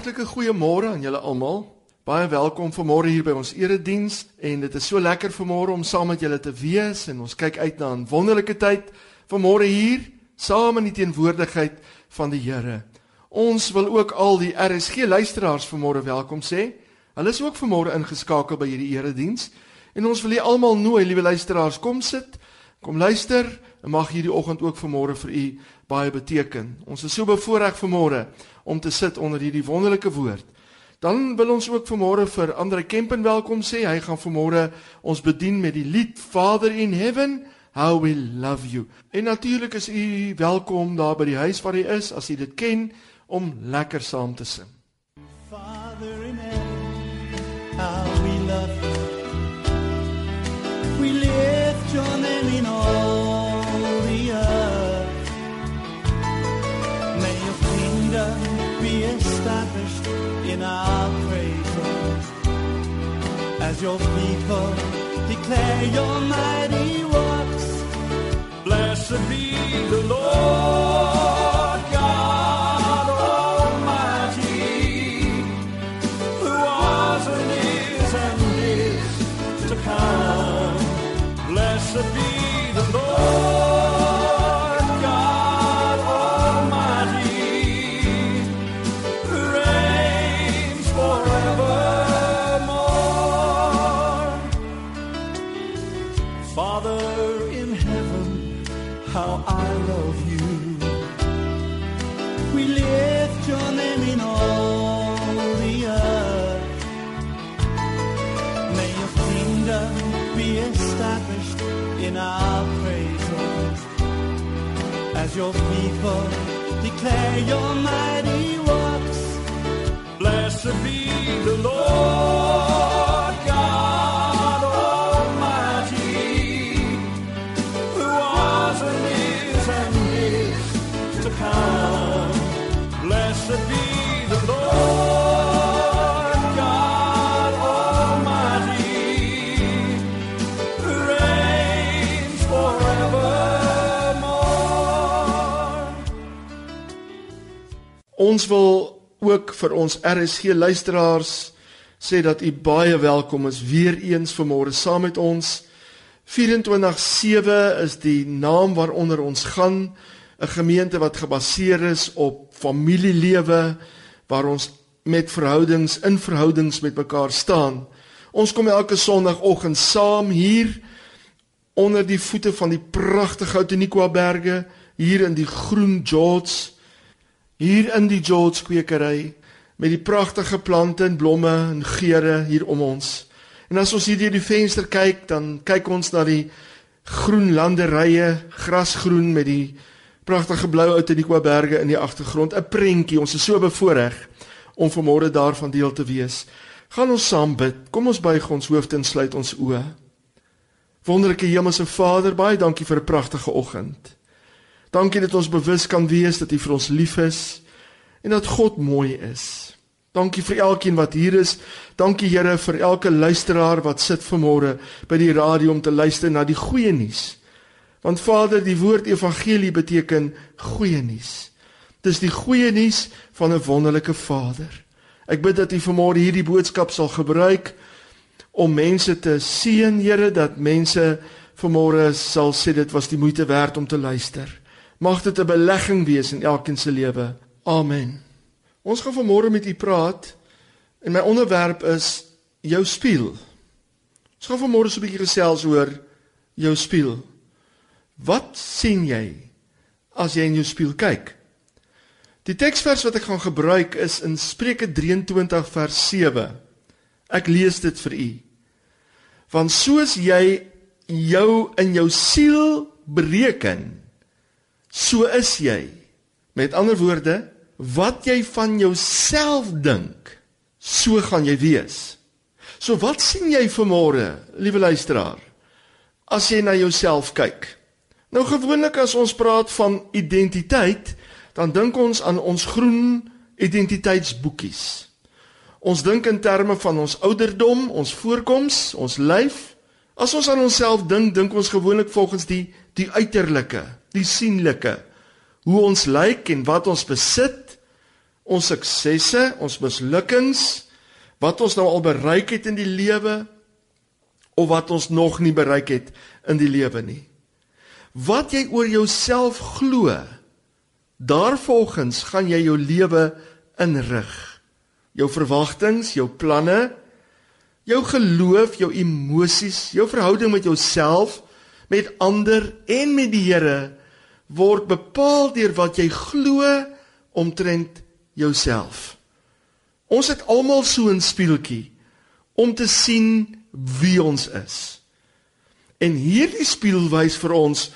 Hartlike goeiemôre aan julle almal. Baie welkom vanmôre hier by ons erediens en dit is so lekker vanmôre om saam met julle te wees en ons kyk uit na 'n wonderlike tyd vanmôre hier saam in die teenwoordigheid van die Here. Ons wil ook al die RSG luisteraars vanmôre welkom sê. Hulle is ook vanmôre ingeskakel by hierdie erediens en ons wil julle almal nooi, liewe luisteraars, kom sit, kom luister en mag hierdie oggend ook vanmôre vir u baie beteken. Ons is so bevoorreg vanmôre om te sit onder hierdie wonderlike woord. Dan wil ons ook vanmôre vir Andre Kempen welkom sê. Hy gaan vanmôre ons bedien met die lied Father in Heaven, how we love you. En natuurlik is u welkom daar by die huis waar u is as u dit ken om lekker saam te sing. Father in heaven, how we love you. We lift your name in all your people declare your mighty works. Blessed be the Lord established in our cradle. As your people declare your mighty works. Blessed be the Lord Ons wil ook vir ons RSG luisteraars sê dat u baie welkom is weer eens vanmôre saam met ons. 24/7 is die naam waaronder ons gaan, 'n gemeente wat gebaseer is op familielewe waar ons met verhoudings in verhoudings met mekaar staan. Ons kom elke Sondagoggend saam hier onder die voete van die pragtige Outeniqua berge hier in die groen George hier in die George kwekery met die pragtige plante en blomme en geure hier om ons. En as ons hier deur die venster kyk, dan kyk ons na die groen landerye, grasgroen met die pragtige blou Outeniqua berge in die agtergrond, 'n prentjie. Ons is so bevoorreg om vanmôre daarvan deel te wees. Gaan ons saam bid. Kom ons buig ons hoofde en sluit ons oë. Wonderlike Hemelse Vader, baie dankie vir 'n pragtige oggend. Dankie dat ons bewus kan wees dat U vir ons lief is en dat God mooi is. Dankie vir elkeen wat hier is. Dankie Here vir elke luisteraar wat sit vanmôre by die radio om te luister na die goeie nuus. Want Vader, die woord evangelie beteken goeie nuus. Dis die goeie nuus van 'n wonderlike Vader. Ek bid dat U vanmôre hierdie boodskap sal gebruik om mense te seën, Here, dat mense vanmôre sal sê dit was die moeite werd om te luister. Mag dit 'n belegging wees in elkeen se lewe. Amen. Ons gaan vanmôre met u praat en my onderwerp is jou spieël. Ons gaan vanmôre so 'n bietjie gesels oor jou spieël. Wat sien jy as jy in jou spieël kyk? Die teksvers wat ek gaan gebruik is in Spreuke 23 vers 7. Ek lees dit vir u. Want soos jy jou in jou siel bereken, so is jy. Met ander woorde, wat jy van jouself dink, so gaan jy wees. So wat sien jy vanmôre, liewe luisteraar, as jy na jouself kyk? Nou gewoonlik as ons praat van identiteit, dan dink ons aan ons groen identiteitsboekies. Ons dink in terme van ons ouderdom, ons voorkoms, ons lyf. As ons aan onsself dink, dink ons gewoonlik volgens die die uiterlike, die sienlike, hoe ons lyk en wat ons besit, Ons suksesse, ons mislukkings, wat ons nou al bereik het in die lewe of wat ons nog nie bereik het in die lewe nie. Wat jy oor jouself glo, daarvolgens gaan jy jou lewe inrig. Jou verwagtinge, jou planne, jou geloof, jou emosies, jou verhouding met jouself, met ander en met die Here word bepaal deur wat jy glo omtrent jouself. Ons het almal so 'n spieeltjie om te sien wie ons is. En hierdie spieël wys vir ons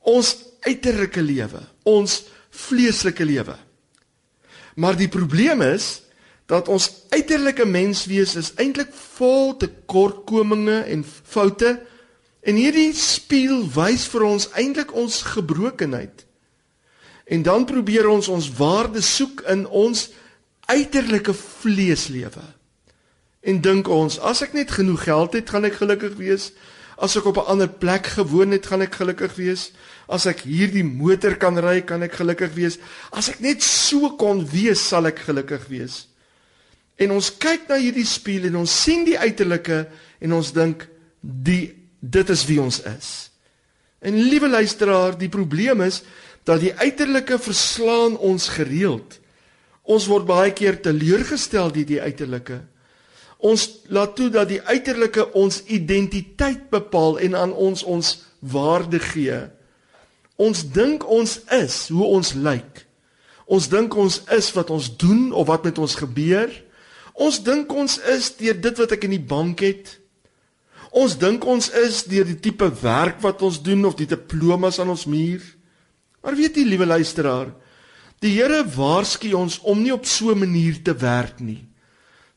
ons uiterlike lewe, ons vleeslike lewe. Maar die probleem is dat ons uiterlike menswees is eintlik vol tekortkominge en foute en hierdie spieël wys vir ons eintlik ons gebrokenheid. En dan probeer ons ons waarde soek in ons uiterlike vleeslewe. En dink ons, as ek net genoeg geld het, gaan ek gelukkig wees. As ek op 'n ander plek gewoon het, gaan ek gelukkig wees. As ek hierdie motor kan ry, kan ek gelukkig wees. As ek net so kon wees, sal ek gelukkig wees. En ons kyk na hierdie spieël en ons sien die uiterlike en ons dink die dit is wie ons is. En liewe luisteraar, die probleem is dat die uiterlike verslaan ons gereeld. Ons word baie keer teleurgestel deur die uiterlike. Ons laat toe dat die uiterlike ons identiteit bepaal en aan ons ons waarde gee. Ons dink ons is hoe ons lyk. Ons dink ons is wat ons doen of wat met ons gebeur. Ons dink ons is deur dit wat ek in die bank het. Ons dink ons is deur die tipe werk wat ons doen of die diplomas aan ons muur. Maar weet jy, liewe luisteraar, die Here waarsku ons om nie op so 'n manier te werk nie.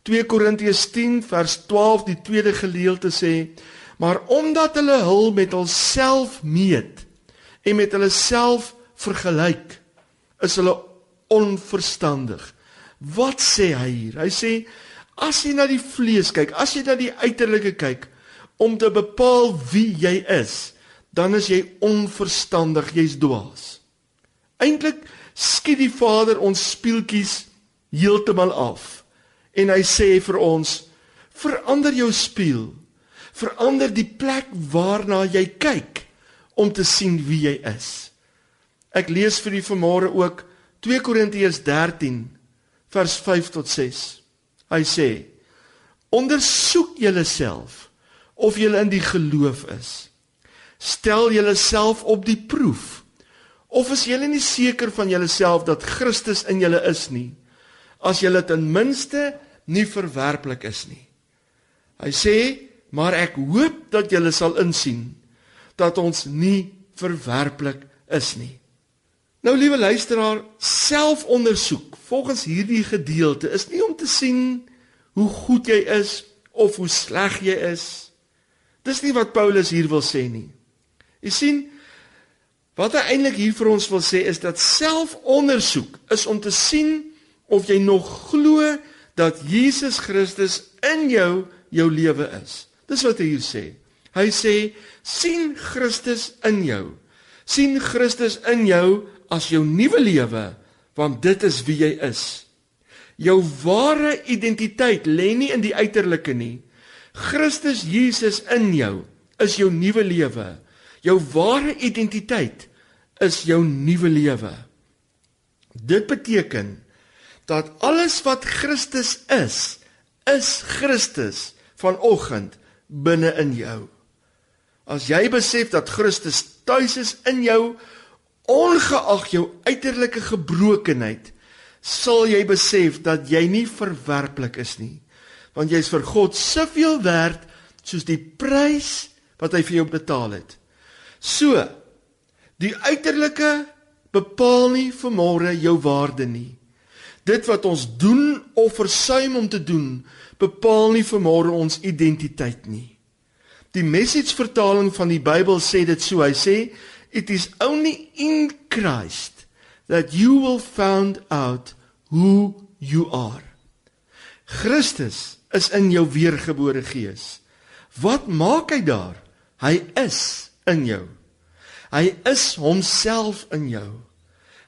2 Korintiërs 10 vers 12 die tweede gedeelte sê: "Maar omdat hulle hul met hulself meet en met hulle self vergelyk, is hulle onverstandig." Wat sê hy hier? Hy sê as jy na die vlees kyk, as jy na die uiterlike kyk om te bepaal wie jy is, dan is jy onverstandig, jy's dwaas. Eintlik skiet die Vader ons speeltjies heeltemal af. En hy sê vir ons: "Verander jou spieël. Verander die plek waarna jy kyk om te sien wie jy is." Ek lees vir u vanmôre ook 2 Korintiërs 13 vers 5 tot 6. Hy sê: "Ondersoek julleself of julle in die geloof is. Stel julleself op die proef." Of is julle nie seker van julleself dat Christus in julle is nie? As julle ten minste nie verwerplik is nie. Hy sê, maar ek hoop dat julle sal insien dat ons nie verwerplik is nie. Nou liewe luisteraar, selfondersoek volgens hierdie gedeelte is nie om te sien hoe goed jy is of hoe sleg jy is. Dis nie wat Paulus hier wil sê nie. Jy sien, Wat hy eintlik hier vir ons wil sê is dat selfondersoek is om te sien of jy nog glo dat Jesus Christus in jou jou lewe is. Dis wat hy hier sê. Hy sê sien Christus in jou. sien Christus in jou as jou nuwe lewe want dit is wie jy is. Jou ware identiteit lê nie in die uiterlike nie. Christus Jesus in jou is jou nuwe lewe. Jou ware identiteit is jou nuwe lewe. Dit beteken dat alles wat Christus is, is Christus vanoggend binne in jou. As jy besef dat Christus tuis is in jou, ongeag jou uiterlike gebrokenheid, sal jy besef dat jy nie verwerplik is nie, want jy's vir God soveel werd soos die prys wat hy vir jou betaal het. So, die uiterlike bepaal nie vir môre jou waarde nie. Dit wat ons doen of versuim om te doen, bepaal nie vir môre ons identiteit nie. Die message vertaling van die Bybel sê dit so. Hy sê it is only in Christ that you will find out who you are. Christus is in jou weergebore gees. Wat maak hy daar? Hy is in jou. Hy is homself in jou.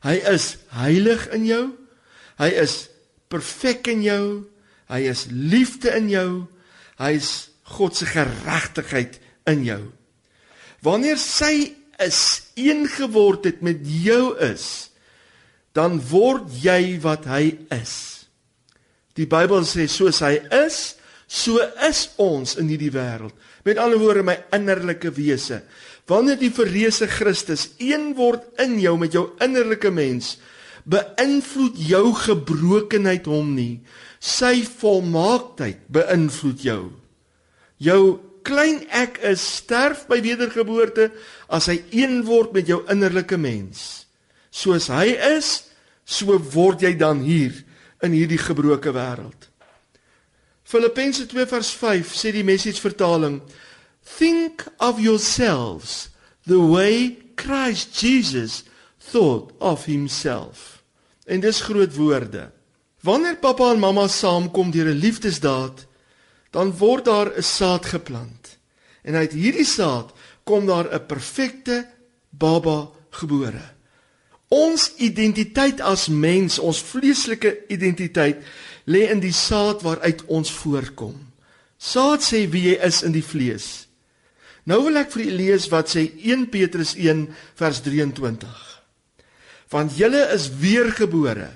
Hy is heilig in jou. Hy is perfek in jou. Hy is liefde in jou. Hy is God se geregtigheid in jou. Wanneer sy is een geword het met jou is, dan word jy wat hy is. Die Bybel sê soos hy is, so is ons in hierdie wêreld. Met ander woorde my innerlike wese. Wanneer die verreëse Christus een word in jou met jou innerlike mens, beïnvloed jou gebrokenheid hom nie. Sy volmaaktheid beïnvloed jou. Jou klein ek is sterf by wedergeboorte as hy een word met jou innerlike mens. Soos hy is, so word jy dan hier in hierdie gebroke wêreld. Filippense 2 vers 5 sê die message vertaling: Think of yourselves the way Christ Jesus thought of himself. En dis groot woorde. Wanneer pappa en mamma saamkom deur 'n liefdesdaad, dan word daar 'n saad geplant. En uit hierdie saad kom daar 'n perfekte baba gebore. Ons identiteit as mens, ons vleeslike identiteit, lê in die saad waaruit ons voorkom. Saad sê wie jy is in die vlees. Nou wil ek vir u lees wat sê 1 Petrus 1 vers 23. Want julle is weergebore,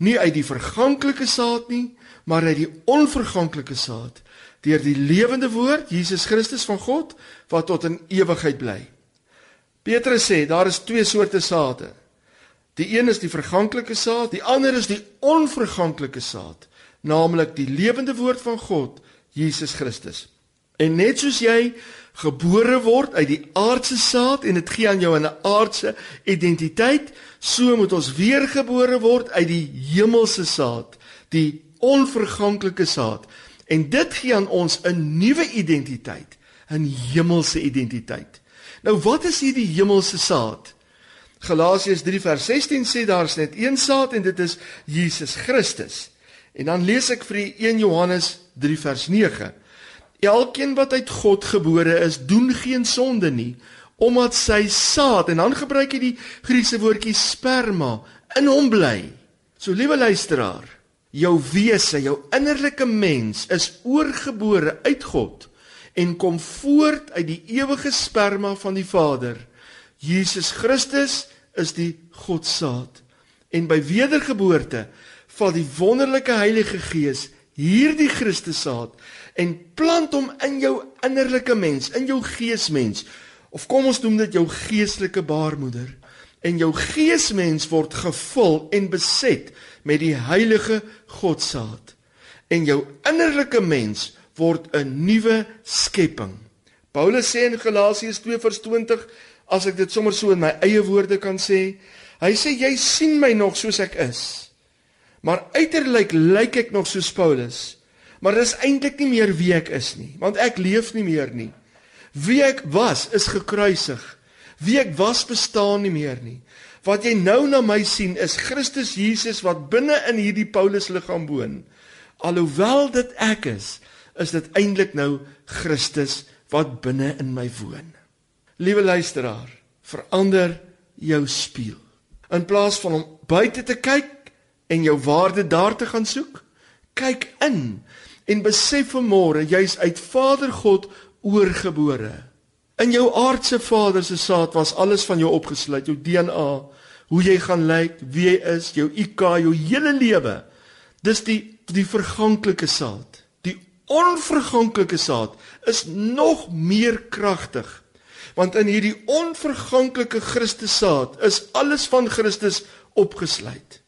nie uit die verganklike saad nie, maar uit die onverganklike saad, deur die lewende woord Jesus Christus van God wat tot in ewigheid bly. Petrus sê daar is twee soorte sade. Die een is die verganklike saad, die ander is die onverganklike saad, naamlik die lewende woord van God, Jesus Christus. En net soos jy gebore word uit die aardse saad en dit gee aan jou 'n aardse identiteit, so moet ons weergebore word uit die hemelse saad, die onverganklike saad. En dit gee aan ons 'n nuwe identiteit, 'n hemelse identiteit. Nou wat is hierdie hemelse saad? Galasiërs 3 vers 16 sê daar's net een saad en dit is Jesus Christus. En dan lees ek vir u 1 Johannes 3 vers 9. Elkeen wat uit God gebore is, doen geen sonde nie, omdat sy saad en dan gebruik hy die Griekse woordjie sperma in hom bly. So liewe luisteraar, jou wese, jou innerlike mens is oorgebore uit God en kom voort uit die ewige sperma van die Vader. Jesus Christus is die Godsaad. En by wedergeboorte val die wonderlike Heilige Gees hierdie Christussaad en plant hom in jou innerlike mens, in jou geesmens. Of kom ons noem dit jou geestelike baarmoeder. En jou geesmens word gevul en beset met die heilige Godsaad. En jou innerlike mens word 'n nuwe skepping. Paulus sê in Galasiërs 2:20 as ek dit sommer so in my eie woorde kan sê, hy sê jy sien my nog soos ek is. Maar uiterlik lyk ek nog soos Paulus. Maar dis eintlik nie meer wie ek is nie, want ek leef nie meer nie. Wie ek was is gekruisig. Wie ek was bestaan nie meer nie. Wat jy nou na my sien is Christus Jesus wat binne in hierdie Paulus liggaam woon. Alhoewel dit ek is, is dit eintlik nou Christus wat binne in my woon. Liewe luisteraar, verander jou spieël. In plaas van om buite te kyk en jou waarde daar te gaan soek, kyk in en besef vanmôre jy's uit Vader God oorgebore. In jou aardse vader se saad was alles van jou opgesluit, jou DNA, hoe jy gaan lyk, wie jy is, jou IQ, jou hele lewe. Dis die die verganklike saad. Die onverganklike saad is nog meer kragtig. Want in hierdie onverganklike Christus saad is alles van Christus opgesluit.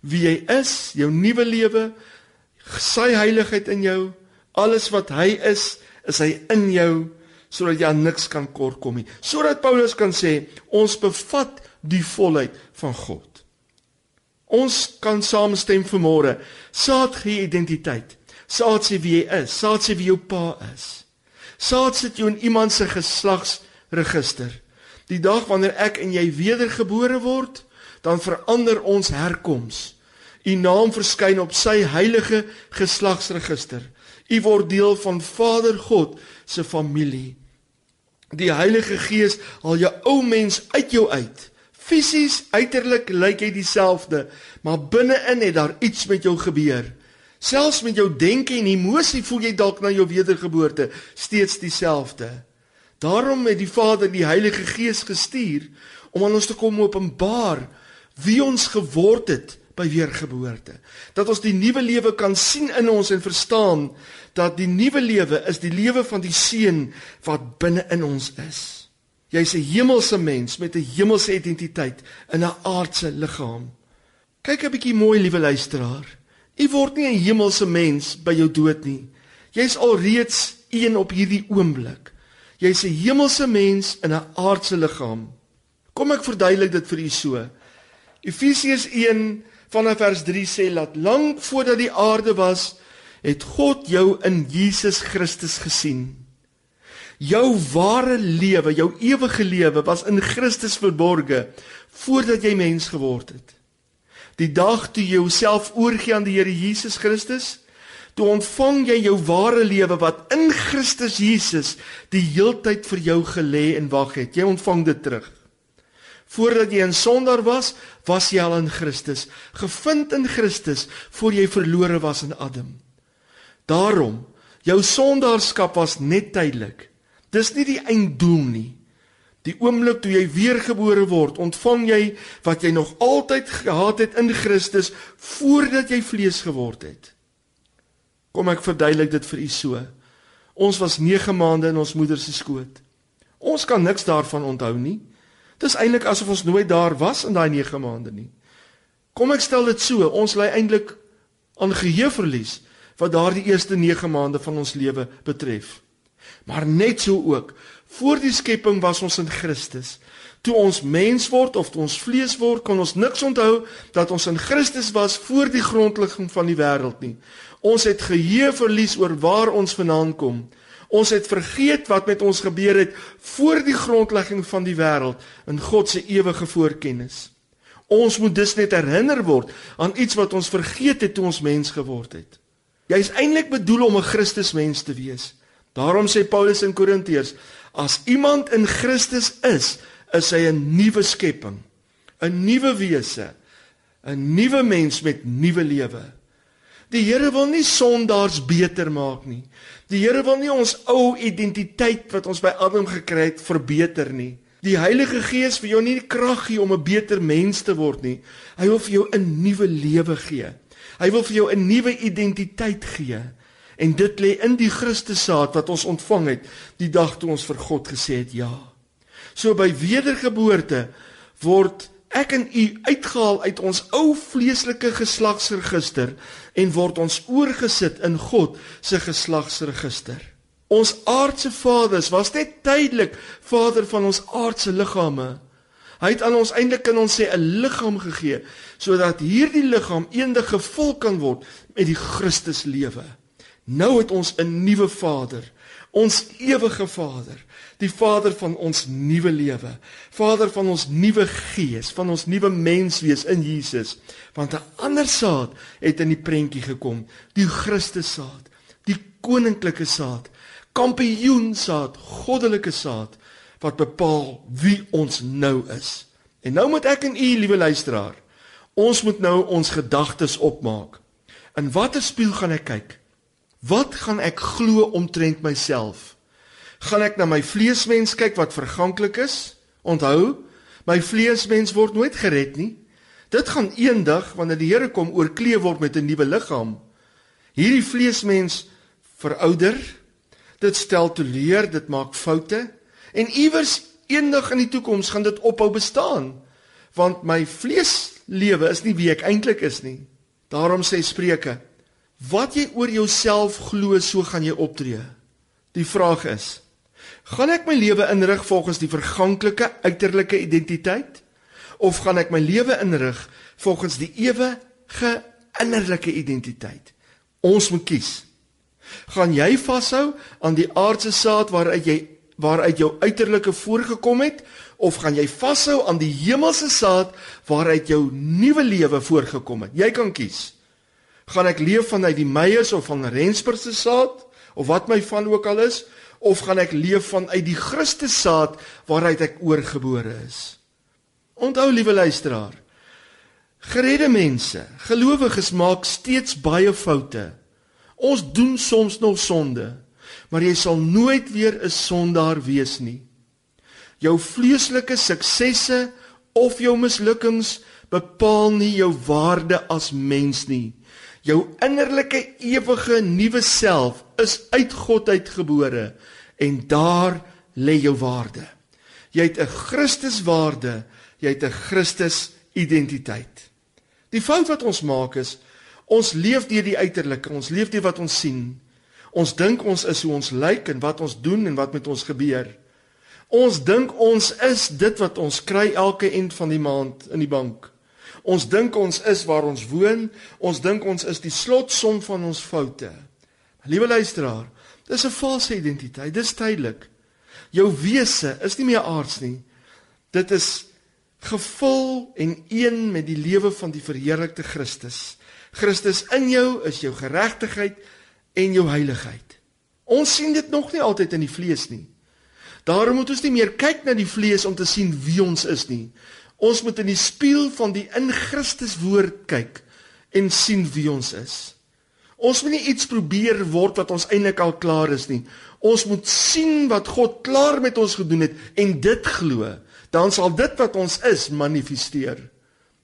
Wie jy is, jou nuwe lewe, sy heiligheid in jou, alles wat hy is, is hy in jou sodat jy niks kan kort kom nie. Sodat Paulus kan sê ons bevat die volheid van God. Ons kan saamstem vanmôre. Saad gee identiteit. Saad sê wie jy is. Saad sê wie jou pa is. Saad sit jou in iemand se geslagsregister. Die dag wanneer ek en jy wedergebore word, dan verander ons herkoms. U naam verskyn op sy heilige geslagsregister. U word deel van Vader God se familie. Die Heilige Gees haal jou ou mens uit jou uit, Fisies, uiterlik lyk jy dieselfde, maar binne-in het daar iets met jou gebeur. Selfs met jou denke en emosie voel jy dalk na jou wedergeboorte steeds dieselfde. Daarom het die Vader die Heilige Gees gestuur om aan ons te kom openbaar wie ons geword het by weergeboorte. Dat ons die nuwe lewe kan sien in ons en verstaan dat die nuwe lewe is die lewe van die Seun wat binne in ons is. Jy's 'n hemelse mens met 'n hemelse identiteit in 'n aardse liggaam. Kyk 'n bietjie mooi, liewe luisteraar. U word nie 'n hemelse mens by jou dood nie. Jy's alreeds een op hierdie oomblik. Jy's 'n hemelse mens in 'n aardse liggaam. Kom ek verduidelik dit vir u so. Efesiërs 1 vanaf vers 3 sê dat lank voordat die aarde was, het God jou in Jesus Christus gesien. Jou ware lewe, jou ewige lewe was in Christus verborge voordat jy mens geword het. Die dag toe jy jouself oorgee aan die Here Jesus Christus, toe ontvang jy jou ware lewe wat in Christus Jesus die heeltyd vir jou gelê en wag het. Jy ontvang dit terug. Voordat jy 'n sondaar was, was jy al in Christus, gevind in Christus voor jy verlore was in Adam. Daarom, jou sondaarskap was net tydelik. Dis nie die einddoel nie. Die oomblik toe jy weergebore word, ontvang jy wat jy nog altyd gehad het in Christus voordat jy vlees geword het. Kom ek verduidelik dit vir u so. Ons was 9 maande in ons moeder se skoot. Ons kan niks daarvan onthou nie. Dis eintlik asof ons nooit daar was in daai 9 maande nie. Kom ek stel dit so, ons lê eintlik aan geheueverlies wat daardie eerste 9 maande van ons lewe betref. Maar net so ook, voor die skepping was ons in Christus. Toe ons mens word of ons vlees word, kon ons niks onthou dat ons in Christus was voor die grondlegging van die wêreld nie. Ons het geheue verlies oor waar ons vandaan kom. Ons het vergeet wat met ons gebeur het voor die grondlegging van die wêreld in God se ewige voorkennis. Ons moet dus net herinner word aan iets wat ons vergeet het toe ons mens geword het. Jy is eintlik bedoel om 'n Christusmens te wees. Daarom sê Paulus in Korintiërs: As iemand in Christus is, is hy 'n nuwe skepping, 'n nuwe wese, 'n nuwe mens met nuwe lewe. Die Here wil nie sondaars beter maak nie. Die Here wil nie ons ou identiteit wat ons by Adam gekry het verbeter nie. Die Heilige Gees wil jou nie krag gee om 'n beter mens te word nie. Hy wil vir jou 'n nuwe lewe gee. Hy wil vir jou 'n nuwe identiteit gee. En dit lê in die Christus saad wat ons ontvang het die dag toe ons vir God gesê het ja. So by wedergeboorte word ek en u uitgehaal uit ons ou vleeslike geslagsregister en word ons oorgesit in God se geslagsregister. Ons aardse vaders was net tydelik vader van ons aardse liggame. Hy het aan ons eintlik kan ons sê 'n liggaam gegee sodat hierdie liggaam eendag gevul kan word met die Christus lewe. Nou het ons 'n nuwe Vader, ons ewige Vader, die Vader van ons nuwe lewe, Vader van ons nuwe gees, van ons nuwe menswees in Jesus. Want 'n ander saad het in die prentjie gekom, die Christus saad, die koninklike saad, kampioen saad, goddelike saad wat bepaal wie ons nou is. En nou moet ek en u, liewe luisteraar, ons moet nou ons gedagtes opmaak. In watter spieël gaan ek kyk? Wat gaan ek glo omtrent myself? Gaan ek na my vleesmens kyk wat verganklik is? Onthou, my vleesmens word nooit gered nie. Dit gaan eendag wanneer die Here kom oorkleef word met 'n nuwe liggaam. Hierdie vleesmens verouder. Dit stel teleur, dit maak foute en iewers eendag in die toekoms gaan dit ophou bestaan. Want my vleeslewe is nie wie ek eintlik is nie. Daarom sê Spreuke Wat jy oor jouself glo, so gaan jy optree. Die vraag is: gaan ek my lewe inrig volgens die verganklike uiterlike identiteit of gaan ek my lewe inrig volgens die ewige innerlike identiteit? Ons moet kies. Gaan jy vashou aan die aardse saad waaruit jy waaruit jou uiterlike voorgekom het of gaan jy vashou aan die hemelse saad waaruit jou nuwe lewe voorgekom het? Jy kan kies gaan ek leef vanuit die Meyers of van Rensburg se saad of wat my van ook al is of gaan ek leef vanuit die Christus saad waaruit ek oorgebore is Onthou liewe luisteraar, geredde mense, gelowiges maak steeds baie foute. Ons doen soms nog sonde, maar jy sal nooit weer 'n sondaar wees nie. Jou vleeslike suksesse of jou mislukkings bepaal nie jou waarde as mens nie. Jou innerlike ewige nuwe self is uit God uitgebore en daar lê jou waarde. Jy het 'n Christuswaarde, jy het 'n Christus identiteit. Die fout wat ons maak is ons leef deur die uiterlike, ons leef deur wat ons sien. Ons dink ons is hoe ons lyk en wat ons doen en wat met ons gebeur. Ons dink ons is dit wat ons kry elke eind van die maand in die bank. Ons dink ons is waar ons woon, ons dink ons is die slotsom van ons foute. Liewe luisteraar, dis 'n valse identiteit, dis tydelik. Jou wese is nie meer aards nie. Dit is gevul en een met die lewe van die verheerlikte Christus. Christus in jou is jou geregtigheid en jou heiligheid. Ons sien dit nog nie altyd in die vlees nie. Daarom moet ons nie meer kyk na die vlees om te sien wie ons is nie. Ons moet in die spieël van die in Christus woord kyk en sien wie ons is. Ons moet nie iets probeer word wat ons eintlik al klaar is nie. Ons moet sien wat God klaar met ons gedoen het en dit glo. Dan sal dit wat ons is manifesteer.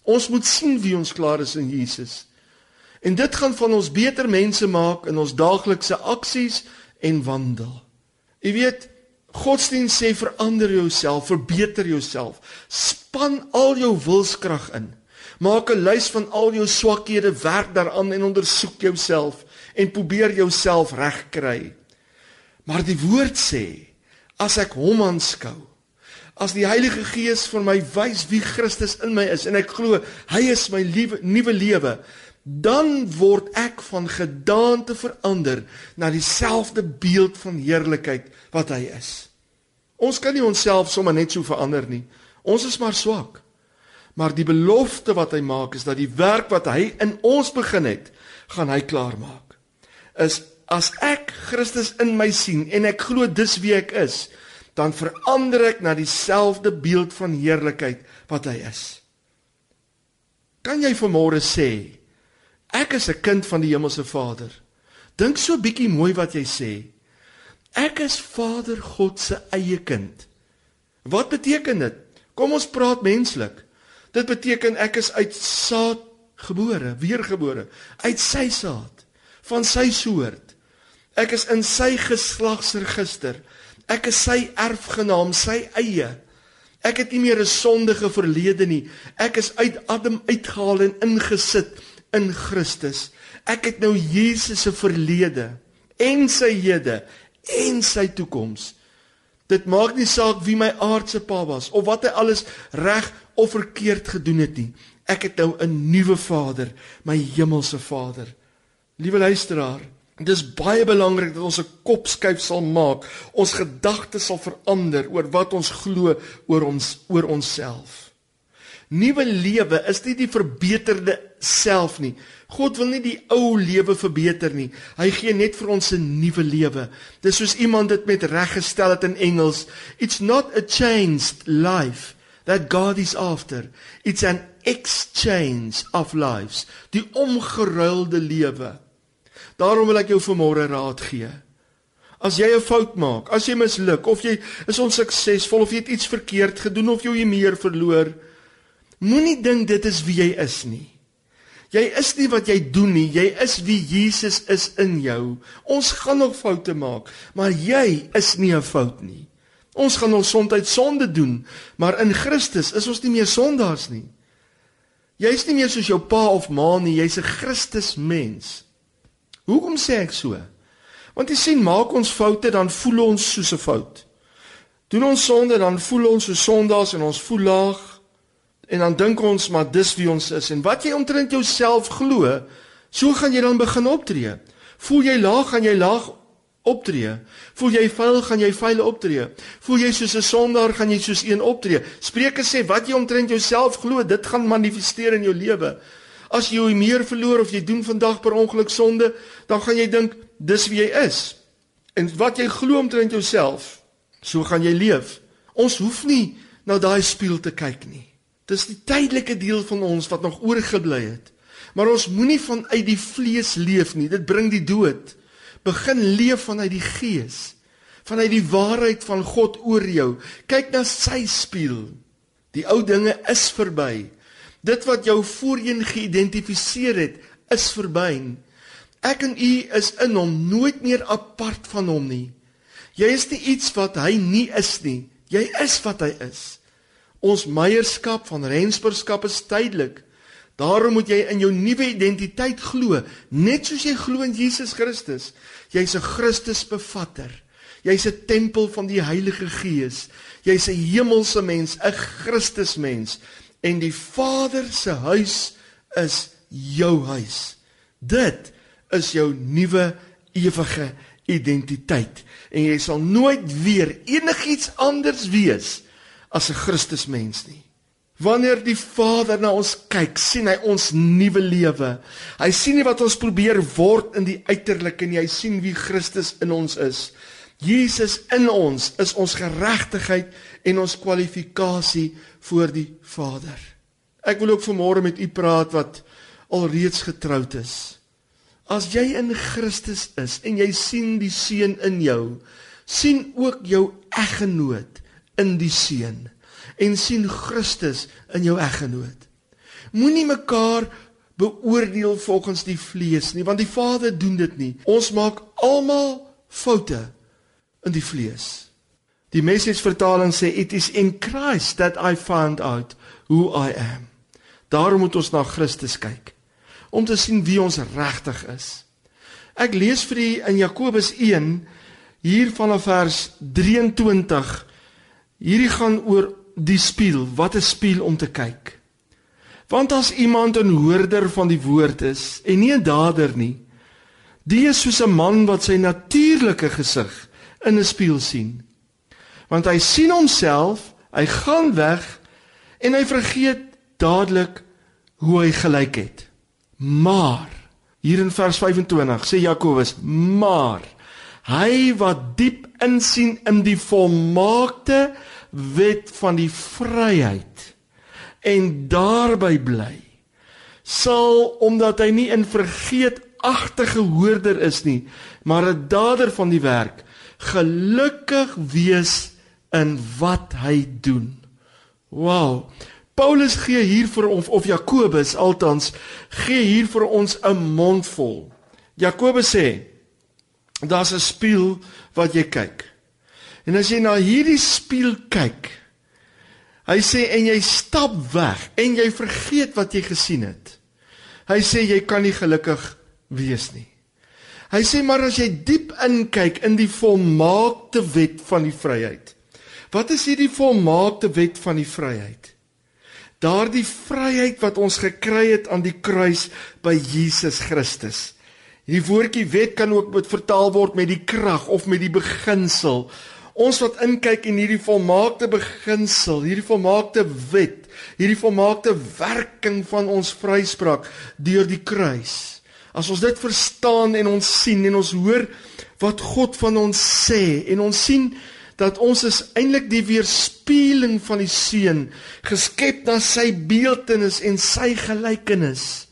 Ons moet sien wie ons klaar is in Jesus. En dit gaan van ons beter mense maak in ons daaglikse aksies en wandel. Jy weet, Godsdienst sê verander jouself, verbeter jouself. Span al jou wilskrag in. Maak 'n lys van al jou swakhede, werk daaraan en ondersoek jouself en probeer jouself regkry. Maar die woord sê, as ek hom aanskou, as die Heilige Gees vir my wys wie Christus in my is en ek glo hy is my liewe nuwe lewe, dan word ek van gedaante verander na dieselfde beeld van heerlikheid wat hy is. Ons kan nie onsself sommer net so verander nie. Ons is maar swak. Maar die belofte wat hy maak is dat die werk wat hy in ons begin het, gaan hy klaar maak. Is as ek Christus in my sien en ek glo dis wie ek is, dan verander ek na dieselfde beeld van heerlikheid wat hy is. Kan jy vanmôre sê ek is 'n kind van die hemelse Vader? Dink so bietjie mooi wat jy sê. Ek is Vader God se eie kind. Wat beteken dit? Kom ons praat menslik. Dit beteken ek is uit saad gebore, weergebore, uit sy saad, van sy soort. Ek is in sy geslagsregister. Ek is sy erfgenaam, sy eie. Ek het nie meer 'n sondige verlede nie. Ek is uit Adam uitgehaal en ingesit in Christus. Ek het nou Jesus se verlede en sy hede en sy toekoms. Dit maak nie saak wie my aardse pa was of wat hy alles reg of verkeerd gedoen het nie. Ek het nou 'n nuwe Vader, my hemelse Vader. Liewe luisteraar, dit is baie belangrik dat ons 'n kopskuif sal maak. Ons gedagtes sal verander oor wat ons glo oor ons oor onsself. Nuwe lewe is nie die verbeterde self nie. God wil nie die ou lewe verbeter nie. Hy gee net vir ons 'n nuwe lewe. Dis soos iemand dit met reg gestel het in Engels. It's not a changed life that God is after. It's an exchange of lives. Die omgeruilde lewe. Daarom wil ek jou vanmôre raad gee. As jy 'n fout maak, as jy misluk of jy is onsuksesvol of jy het iets verkeerd gedoen of jy meer verloor, Moenie dink dit is wie jy is nie. Jy is nie wat jy doen nie, jy is wie Jesus is in jou. Ons gaan nog foute maak, maar jy is nie 'n fout nie. Ons gaan ons soms sonde doen, maar in Christus is ons nie meer sondaars nie. Jy's nie meer soos jou pa of ma nie, jy's 'n Christus mens. Hoekom sê ek so? Want jy sien, maak ons foute dan voel ons soos 'n fout. Doen ons sonde dan voel ons soos sondaars en ons voel laag En dan dink ons maar dis wie ons is en wat jy omtrent jouself glo, so gaan jy dan begin optree. Voel jy laag, gaan jy laag optree. Voel jy vuil, gaan jy vuil optree. Voel jy soos 'n sondaar, gaan jy soos een optree. Spreuke sê wat jy omtrent jouself glo, dit gaan manifesteer in jou lewe. As jy meer verloor of jy doen vandag per ongeluk sonde, dan gaan jy dink dis wie jy is. En wat jy glo omtrent jouself, so gaan jy leef. Ons hoef nie na daai spieël te kyk nie. Dis die tydelike deel van ons wat nog oorgebly het. Maar ons moenie vanuit die vlees leef nie. Dit bring die dood. Begin leef vanuit die gees. Vanuit die waarheid van God oor jou. Kyk na sy spieël. Die ou dinge is verby. Dit wat jou voorheen geïdentifiseer het, is verby. Ek en u is in hom, nooit meer apart van hom nie. Jy is nie iets wat hy nie is nie. Jy is wat hy is. Ons meierskap van rensburgskap is tydelik. Daarom moet jy in jou nuwe identiteit glo, net soos jy glo in Jesus Christus. Jy's 'n Christusbevatter. Jy's 'n tempel van die Heilige Gees. Jy's 'n hemelse mens, 'n Christusmens en die Vader se huis is jou huis. Dit is jou nuwe ewige identiteit en jy sal nooit weer enigiets anders wees as 'n Christusmens nie. Wanneer die Vader na ons kyk, sien hy ons nuwe lewe. Hy sien nie wat ons probeer word in die uiterlike nie, hy sien wie Christus in ons is. Jesus in ons is ons geregtigheid en ons kwalifikasie voor die Vader. Ek wil ook vanmôre met u praat wat alreeds getroud is. As jy in Christus is en jy sien die seun in jou, sien ook jou eggenoot in die seun en sien Christus in jou eggenoot. Moenie mekaar beoordeel volgens die vlees nie, want die Vader doen dit nie. Ons maak almal foute in die vlees. Die message vertaling sê it is in Christ that I found out who I am. Daarom moet ons na Christus kyk om te sien wie ons regtig is. Ek lees vir u in Jakobus 1 hier vanaf vers 23. Hierdie gaan oor die spieël, wat 'n spieël om te kyk. Want as iemand 'n hoorder van die woord is en nie 'n dader nie, die is soos 'n man wat sy natuurlike gesig in 'n spieël sien. Want hy sien homself, hy gaan weg en hy vergeet dadelik hoe hy gelyk het. Maar hier in vers 25 sê Jakobus, maar hy wat diep insien in die volmaakte wet van die vryheid en daarby bly sal omdat hy nie in vergeetagtige hoorder is nie maar 'n dader van die werk gelukkig wees in wat hy doen. Wow. Paulus gee hier vir ons of Jakobus altans gee hier vir ons 'n mondvol. Jakobus sê daar's 'n spieël wat jy kyk. En as jy na hierdie spieël kyk, hy sê en jy stap weg en jy vergeet wat jy gesien het. Hy sê jy kan nie gelukkig wees nie. Hy sê maar as jy diep inkyk in die volmaakte wet van die vryheid. Wat is hierdie volmaakte wet van die vryheid? Daardie vryheid wat ons gekry het aan die kruis by Jesus Christus. Hierdie woordjie wet kan ook met vertaal word met die krag of met die beginsel Ons wat inkyk in hierdie volmaakte beginsel, hierdie volmaakte wet, hierdie volmaakte werking van ons vryspraak deur die kruis. As ons dit verstaan en ons sien en ons hoor wat God van ons sê en ons sien dat ons is eintlik die weerspieëling van die seun, geskep na sy beeldenis en sy gelykenis.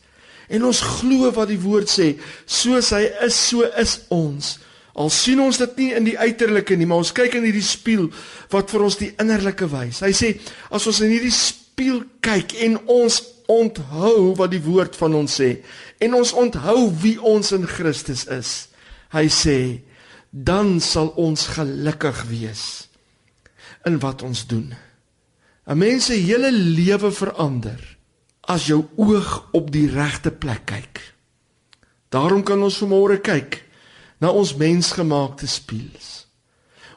En ons glo wat die woord sê, soos hy is, so is ons. Al sien ons dit nie in die uiterlike nie, maar ons kyk in hierdie spieël wat vir ons die innerlike wys. Hy sê as ons in hierdie spieël kyk en ons onthou wat die woord van ons sê en ons onthou wie ons in Christus is. Hy sê dan sal ons gelukkig wees in wat ons doen. 'n Mens se hele lewe verander as jou oog op die regte plek kyk. Daarom kan ons vanmôre kyk na ons mensgemaakte spieëls.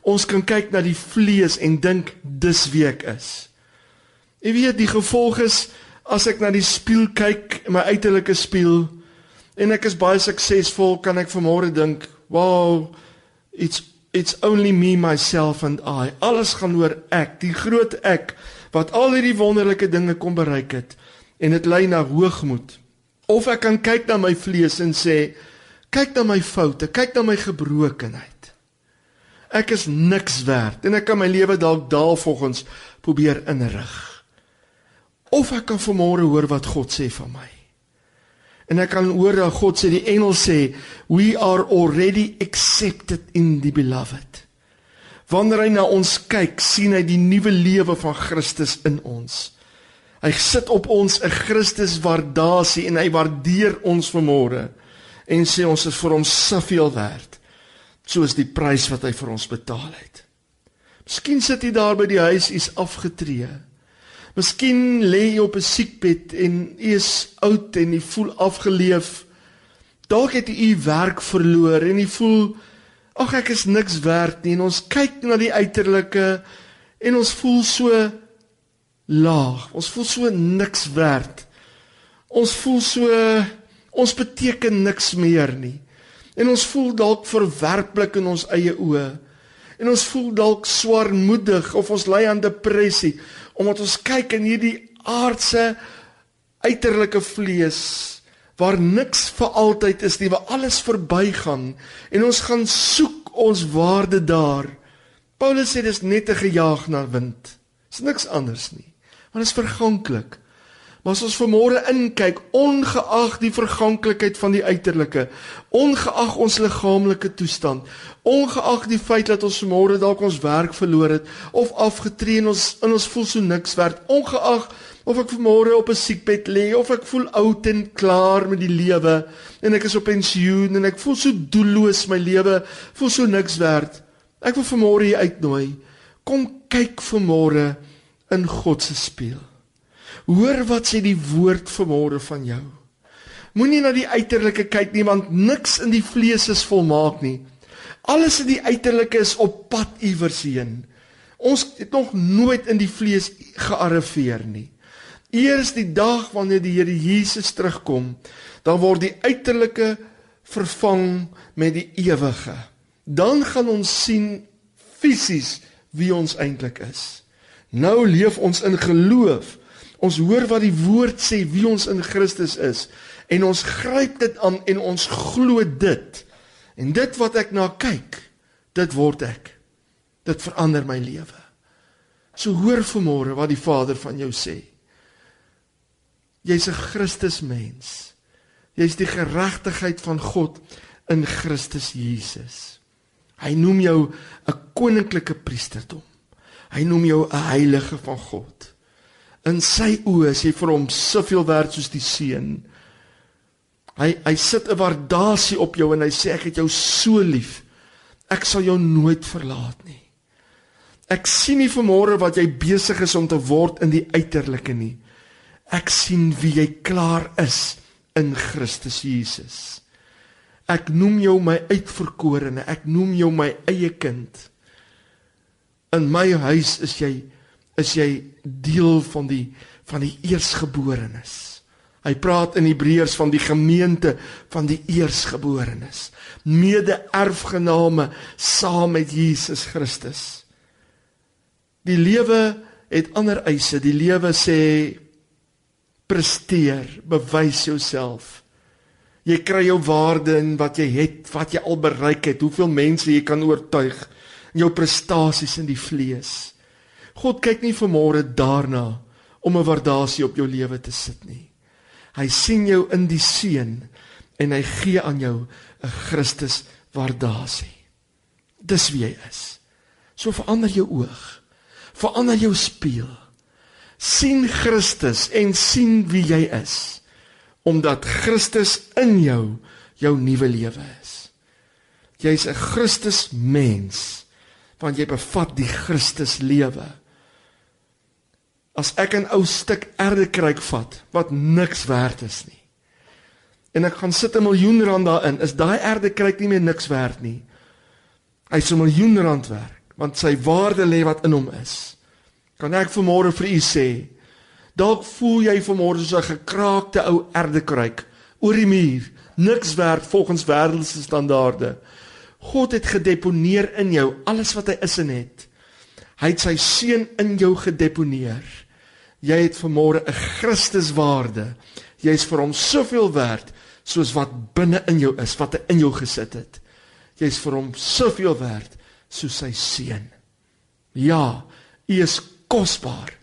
Ons kan kyk na die vlees en dink dis wie ek is. Jy weet die gevolg is as ek na die spieël kyk, my uiterlike spieël en ek is baie suksesvol, kan ek vanmôre dink, "Wow, it's it's only me myself and I." Alles gaan oor ek, die groot ek wat al hierdie wonderlike dinge kom bereik het en dit lei na hoogmoed. Of ek kan kyk na my vlees en sê, Kyk na my foute, kyk na my gebrokenheid. Ek is niks werd en ek kan my lewe dalk daal volgens probeer inrig. of ek kan vanmôre hoor wat God sê van my. En ek kan hoor dat God sê die engel sê we are already accepted in the beloved. Wanneer hy na ons kyk, sien hy die nuwe lewe van Christus in ons. Hy sit op ons 'n Christus waardasie en hy waardeer ons vanmôre en sê ons is vir hom soveel werd soos die prys wat hy vir ons betaal het. Miskien sit jy daar by die huis, jy's afgetree. Miskien lê jy op 'n siekbed en jy is oud en jy voel afgeleef. Dalk het jy u werk verloor en jy voel ag ek is niks werd nie en ons kyk na die uiterlike en ons voel so laag. Ons voel so niks werd. Ons voel so ons beteken niks meer nie. En ons voel dalk verwerplik in ons eie oë. En ons voel dalk swaarmoedig of ons ly aan depressie omdat ons kyk in hierdie aardse uiterlike vlees waar niks vir altyd is nie, waar alles verbygaan en ons gaan soek ons waarde daar. Paulus sê dis net 'n gejaag na wind. Dis niks anders nie. Want dit is verganklik. Maar as ons vanmôre inkyk, ongeag die verganklikheid van die uiterlike, ongeag ons liggaamlike toestand, ongeag die feit dat ons vanmôre dalk ons werk verloor het of afgetree en ons in ons voel so niks werd, ongeag of ek vanmôre op 'n siekbed lê of ek voel oud en klaar met die lewe en ek is op pensioen en ek voel so doelloos my lewe, voel so niks werd. Ek wil vanmôre hier uitnooi. Kom kyk vanmôre in God se spieël. Hoor wat sê die woord vanmôre van jou. Moenie na die uiterlike kyk nie want niks in die vlees is volmaak nie. Alles in die uiterlike is op pad iewers heen. Ons het nog nooit in die vlees gearriveer nie. Eers die dag wanneer die Here Jesus terugkom, dan word die uiterlike vervang met die ewige. Dan gaan ons sien fisies wie ons eintlik is. Nou leef ons in geloof. Ons hoor wat die woord sê wie ons in Christus is en ons gryp dit aan en ons glo dit. En dit wat ek na kyk, dit word ek. Dit verander my lewe. So hoor vanmôre wat die Vader van jou sê. Jy's 'n Christus mens. Jy's die geregtigheid van God in Christus Jesus. Hy noem jou 'n koninklike priesterdom. Hy noem jou 'n heilige van God. In sy oë is jy vir hom soveel werd soos die seun. Hy hy sit 'n waardasie op jou en hy sê ek het jou so lief. Ek sal jou nooit verlaat nie. Ek sien nie vanmôre wat jy besig is om te word in die uiterlike nie. Ek sien wie jy klaar is in Christus Jesus. Ek noem jou my uitverkorene, ek noem jou my eie kind. In my huis is jy is jy deel van die van die eersgeborenes. Hy praat in Hebreërs van die gemeente van die eersgeborenes, mede-erfgename saam met Jesus Christus. Die lewe het ander eise. Die lewe sê presteer, bewys jouself. Jy kry jou waarde in wat jy het, wat jy al bereik het, hoeveel mense jy kan oortuig jou prestasies in die vlees. God kyk nie vanmôre daarna om 'n waardasie op jou lewe te sit nie. Hy sien jou in die seun en hy gee aan jou 'n Christus waardasie. Dis wie jy is. So verander jou oog. Verander jou spieël. sien Christus en sien wie jy is omdat Christus in jou jou nuwe lewe is. Jy's 'n Christus mens want jy bevat die Christus lewe. As ek 'n ou stuk erdekruik vat wat niks werd is nie. En ek gaan sit 'n miljoen rand daarin, is daai erdekruik nie meer niks werd nie. Hy's 'n miljoen rand werd want sy waarde lê wat in hom is. Kan ek vanmôre vir u sê, dalk voel jy vanmôre soos 'n gekraakte ou erdekruik oor die muur, niks werd volgens wêreldse standaarde. God het gedeponeer in jou alles wat hy is en het. Hy het sy seun in jou gedeponeer. Jy het vanmôre 'n Christuswaarde. Jy's vir hom soveel werd soos wat binne in jou is, wat hy in jou gesit het. Jy's vir hom soveel werd soos sy seun. Ja, u is kosbaar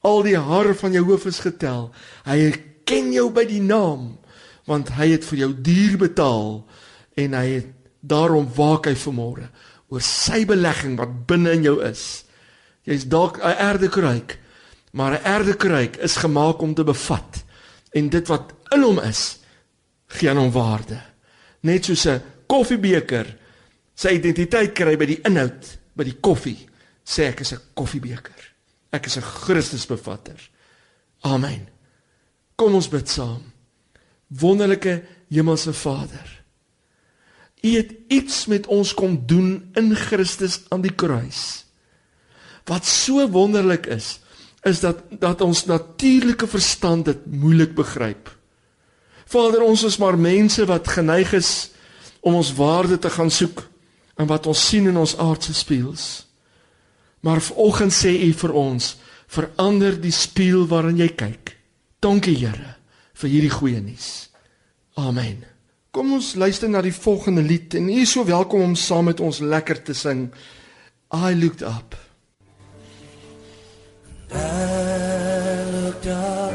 Al die hare van jou hoof is getel. Hy ken jou by die naam want hy het vir jou duur betaal en hy het daarom waak hy vanmôre oor sy belegging wat binne in jou is. Jy's dalk 'n erdekruik, maar 'n erdekruik is gemaak om te bevat en dit wat in hom is, gee aan hom waarde. Net soos 'n koffiebeker sy identiteit kry by die inhoud, by die koffie, sê ek is 'n koffiebeker. Ek is 'n Christusbevatter. Amen. Kom ons bid saam. Wonderlike hemelse Vader. U het iets met ons kom doen in Christus aan die kruis. Wat so wonderlik is, is dat dat ons natuurlike verstand dit moeilik begryp. Vader, ons is maar mense wat geneig is om ons waarde te gaan soek in wat ons sien in ons aardse spieëls. Maar vanoggend sê U vir ons, verander die spieël waarin jy kyk. Dankie Here vir hierdie goeie nuus. Amen. Kom ons luister na die volgende lied en u is so welkom om saam met ons lekker te sing. I looked up. I looked up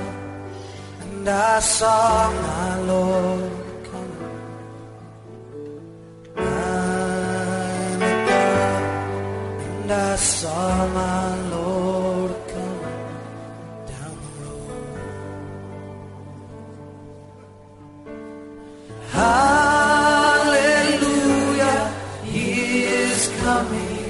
and I saw my Lord coming. I looked up and I saw my Lord coming down the road. Hallelujah, He is coming.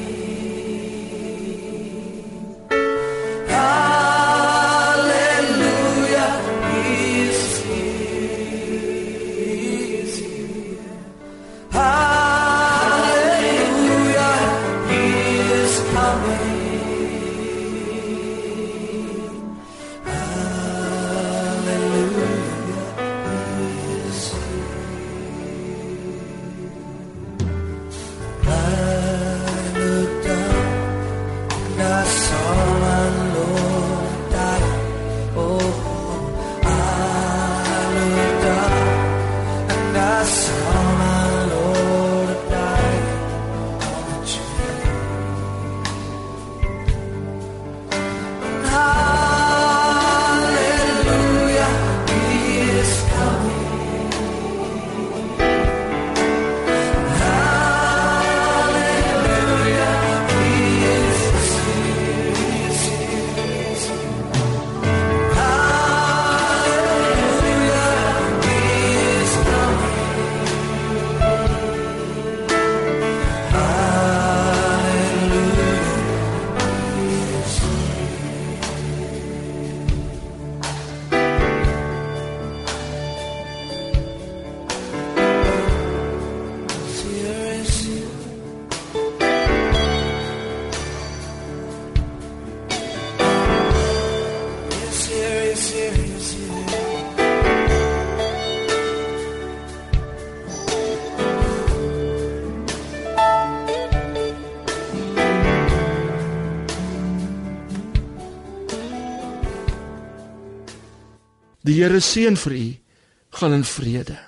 Die Here seën vir u. Gaan in vrede.